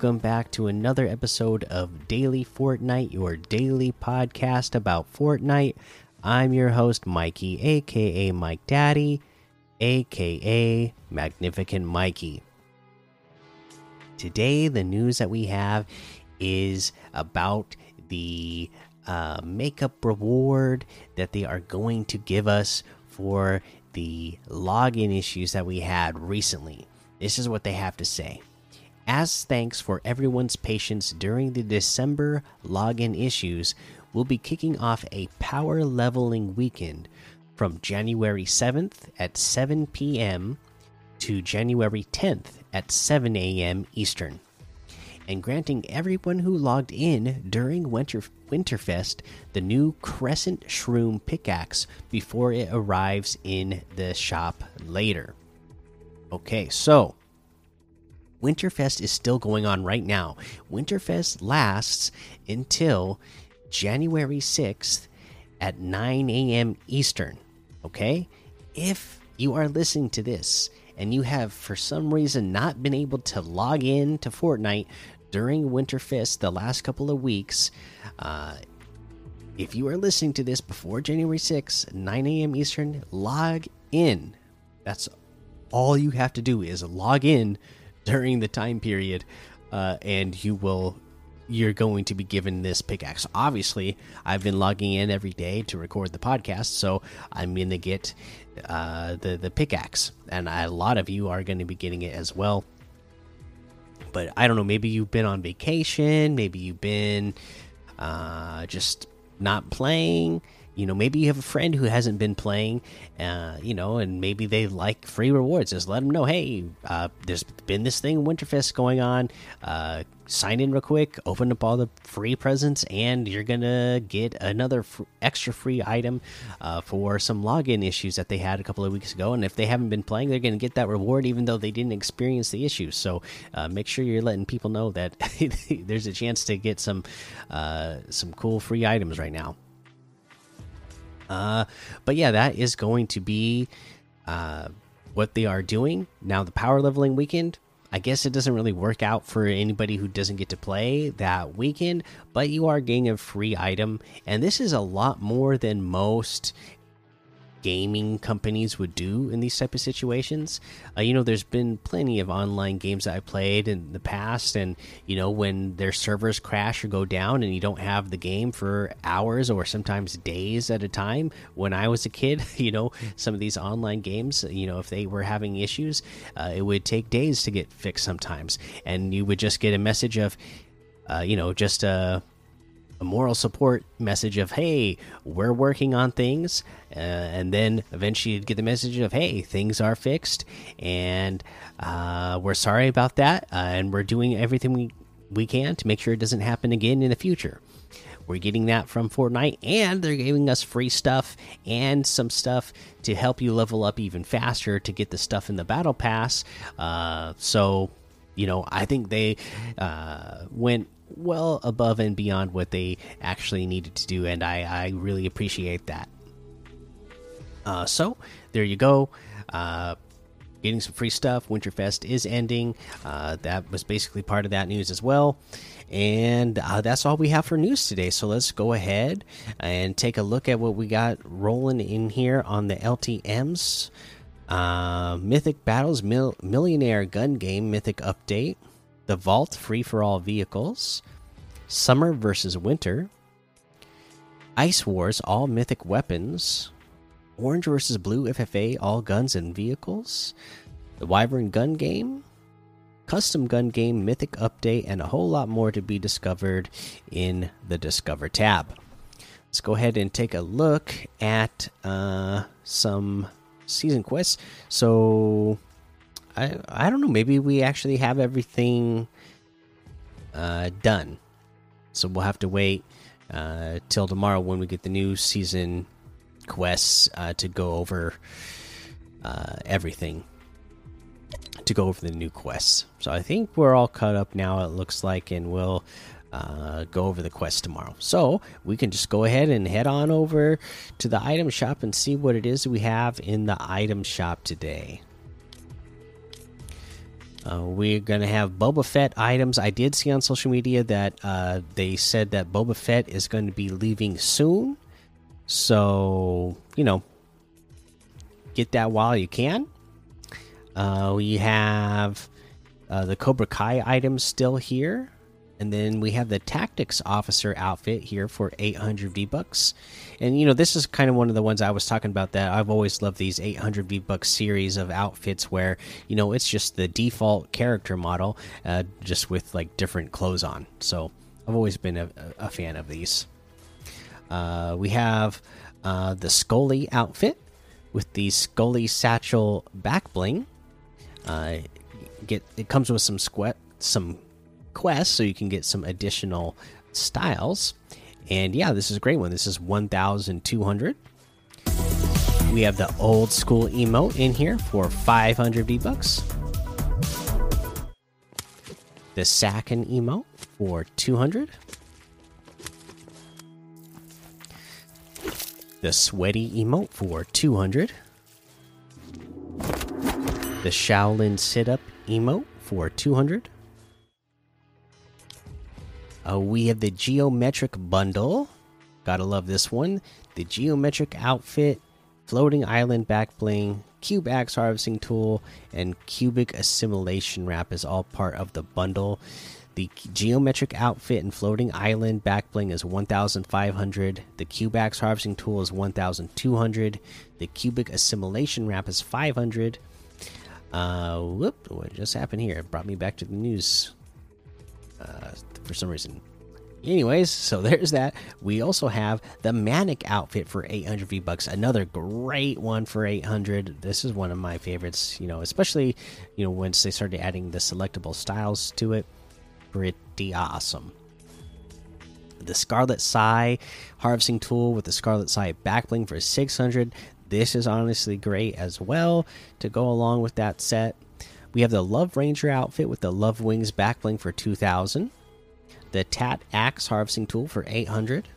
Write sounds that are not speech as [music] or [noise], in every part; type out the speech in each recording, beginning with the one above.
Welcome back to another episode of Daily Fortnite, your daily podcast about Fortnite. I'm your host, Mikey, aka Mike Daddy, aka Magnificent Mikey. Today, the news that we have is about the uh, makeup reward that they are going to give us for the login issues that we had recently. This is what they have to say. As thanks for everyone's patience during the December login issues, we'll be kicking off a power leveling weekend from January 7th at 7 p.m. to January 10th at 7 a.m. Eastern, and granting everyone who logged in during Winter Winterfest the new Crescent Shroom pickaxe before it arrives in the shop later. Okay, so Winterfest is still going on right now. Winterfest lasts until January 6th at 9 a.m. Eastern. Okay? If you are listening to this and you have for some reason not been able to log in to Fortnite during Winterfest the last couple of weeks, uh, if you are listening to this before January 6th, 9 a.m. Eastern, log in. That's all you have to do is log in during the time period, uh, and you will you're going to be given this pickaxe. Obviously, I've been logging in every day to record the podcast, so I'm going to get uh, the the pickaxe, and a lot of you are going to be getting it as well. But I don't know. Maybe you've been on vacation. Maybe you've been uh, just not playing you know maybe you have a friend who hasn't been playing uh, you know and maybe they like free rewards. Just let them know hey uh, there's been this thing winterfest going on. Uh, sign in real quick open up all the free presents and you're gonna get another extra free item uh, for some login issues that they had a couple of weeks ago and if they haven't been playing they're gonna get that reward even though they didn't experience the issues so uh, make sure you're letting people know that [laughs] there's a chance to get some uh, some cool free items right now uh, but yeah, that is going to be uh, what they are doing now. The power leveling weekend. I guess it doesn't really work out for anybody who doesn't get to play that weekend, but you are getting a free item, and this is a lot more than most gaming companies would do in these type of situations. Uh, you know, there's been plenty of online games that I played in the past, and you know, when their servers crash or go down, and you don't have the game for hours or sometimes days at a time. When I was a kid, [laughs] you know, some of these online games, you know, if they were having issues, uh, it would take days to get fixed sometimes, and you would just get a message of, uh, you know, just a a moral support message of hey we're working on things. Uh, and then eventually you'd get the message of hey things are fixed. And uh, we're sorry about that. Uh, and we're doing everything we, we can to make sure it doesn't happen again in the future. We're getting that from Fortnite, and they're giving us free stuff and some stuff to help you level up even faster to get the stuff in the battle pass. Uh, so, you know, I think they uh, went well above and beyond what they actually needed to do, and I, I really appreciate that. Uh, so there you go. Uh, getting some free stuff. Winterfest is ending. Uh, that was basically part of that news as well. And uh, that's all we have for news today. So let's go ahead and take a look at what we got rolling in here on the LTMs. Uh, Mythic Battles Mil Millionaire Gun Game Mythic Update the Vault free for all vehicles, Summer versus Winter, Ice Wars all mythic weapons, Orange versus Blue FFA all guns and vehicles, the Wyvern gun game, custom gun game mythic update, and a whole lot more to be discovered in the Discover tab. Let's go ahead and take a look at uh, some season quests. So I I don't know. Maybe we actually have everything uh, done, so we'll have to wait uh, till tomorrow when we get the new season quests uh, to go over uh, everything. To go over the new quests. So I think we're all caught up now. It looks like, and we'll uh, go over the quest tomorrow. So we can just go ahead and head on over to the item shop and see what it is we have in the item shop today. Uh, we're going to have Boba Fett items. I did see on social media that uh, they said that Boba Fett is going to be leaving soon. So, you know, get that while you can. Uh, we have uh, the Cobra Kai items still here. And then we have the Tactics Officer outfit here for 800 V bucks. And you know, this is kind of one of the ones I was talking about that I've always loved these 800 V bucks series of outfits where you know it's just the default character model, uh, just with like different clothes on. So I've always been a, a fan of these. Uh, we have uh, the Scully outfit with the Scully satchel back bling. Uh, get it comes with some squat some quests, so you can get some additional styles. And yeah, this is a great one. This is 1,200. We have the old school emote in here for 500 V bucks. The Sakin emote for 200. The sweaty emote for 200. The Shaolin sit up emote for 200. Uh, we have the geometric bundle. Gotta love this one. The geometric outfit, floating island back bling, cube axe harvesting tool, and cubic assimilation wrap is all part of the bundle. The geometric outfit and floating island back bling is 1,500. The cube axe harvesting tool is 1,200. The cubic assimilation wrap is 500. Uh, whoop! What just happened here? It brought me back to the news. Uh, for some reason. Anyways, so [laughs] there's that. We also have the Manic outfit for 800 V bucks. Another great one for 800. This is one of my favorites. You know, especially you know once they started adding the selectable styles to it. Pretty awesome. The Scarlet Sai harvesting tool with the Scarlet Sai backbling for 600. This is honestly great as well to go along with that set. We have the Love Ranger outfit with the Love Wings backbling for 2000 the Tat Axe harvesting tool for 800,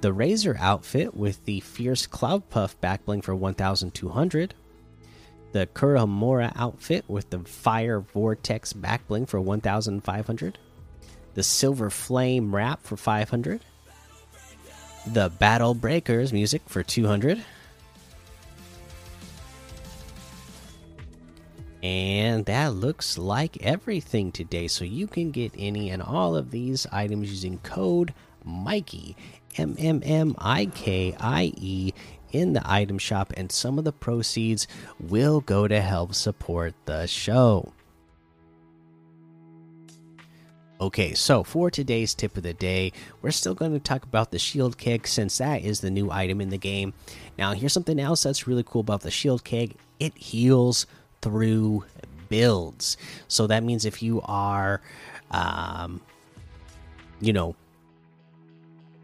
the Razor outfit with the Fierce Cloud Puff backbling for 1200, the Kuramora outfit with the Fire Vortex backbling for 1500, the Silver Flame wrap for 500, the Battle Breakers music for 200. And that looks like everything today. So you can get any and all of these items using code Mikey, M M M I K I E, in the item shop, and some of the proceeds will go to help support the show. Okay, so for today's tip of the day, we're still going to talk about the shield keg since that is the new item in the game. Now, here's something else that's really cool about the shield keg it heals through builds. So that means if you are, um, you know,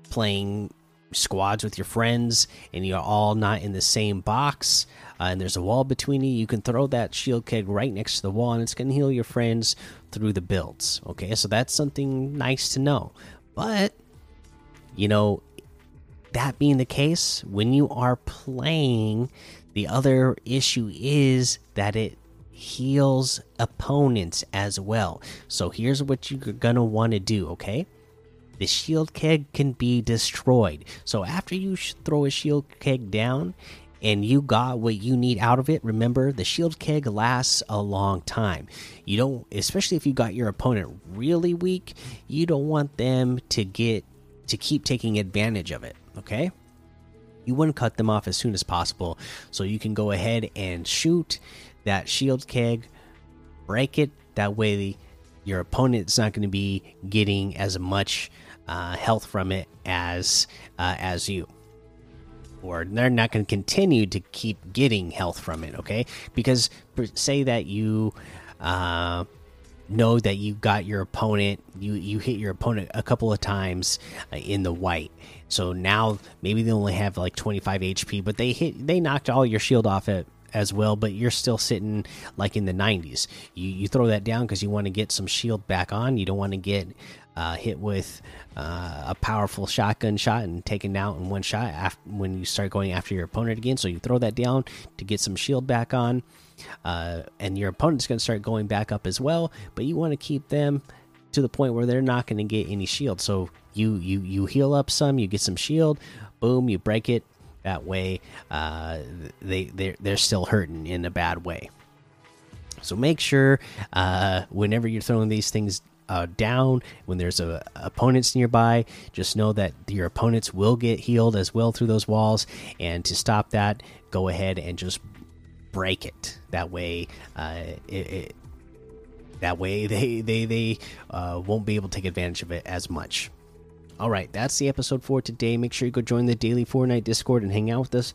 playing squads with your friends and you're all not in the same box uh, and there's a wall between you, you can throw that shield keg right next to the wall and it's going to heal your friends through the builds. Okay, so that's something nice to know. But, you know, that being the case, when you are playing the other issue is that it heals opponents as well. So here's what you're going to want to do, okay? The shield keg can be destroyed. So after you throw a shield keg down and you got what you need out of it, remember the shield keg lasts a long time. You don't, especially if you got your opponent really weak, you don't want them to get to keep taking advantage of it, okay? You want to cut them off as soon as possible. So you can go ahead and shoot that shield keg break it. That way the, your opponent's not going to be getting as much uh, health from it as uh, as you. Or they're not going to continue to keep getting health from it okay? Because say that you uh, know that you got your opponent you you hit your opponent a couple of times uh, in the white. So now maybe they only have like 25 hp but they hit they knocked all your shield off it as well but you're still sitting like in the 90s you you throw that down because you want to get some shield back on. You don't want to get uh, hit with uh, a powerful shotgun shot and taken out in one shot after, when you start going after your opponent again. So you throw that down to get some shield back on, uh, and your opponent's going to start going back up as well. But you want to keep them to the point where they're not going to get any shield. So you you you heal up some, you get some shield, boom, you break it. That way, uh, they they they're still hurting in a bad way. So make sure uh, whenever you're throwing these things uh, down. When there's a, opponents nearby just know that your opponents will get healed as well through those walls. And to stop that go ahead and just break it. That way uh, it, it, that way [laughs] they they they uh, won't be able to take advantage of it as much. All right that's the episode for today. Make sure you go join the daily fortnite discord and hang out with us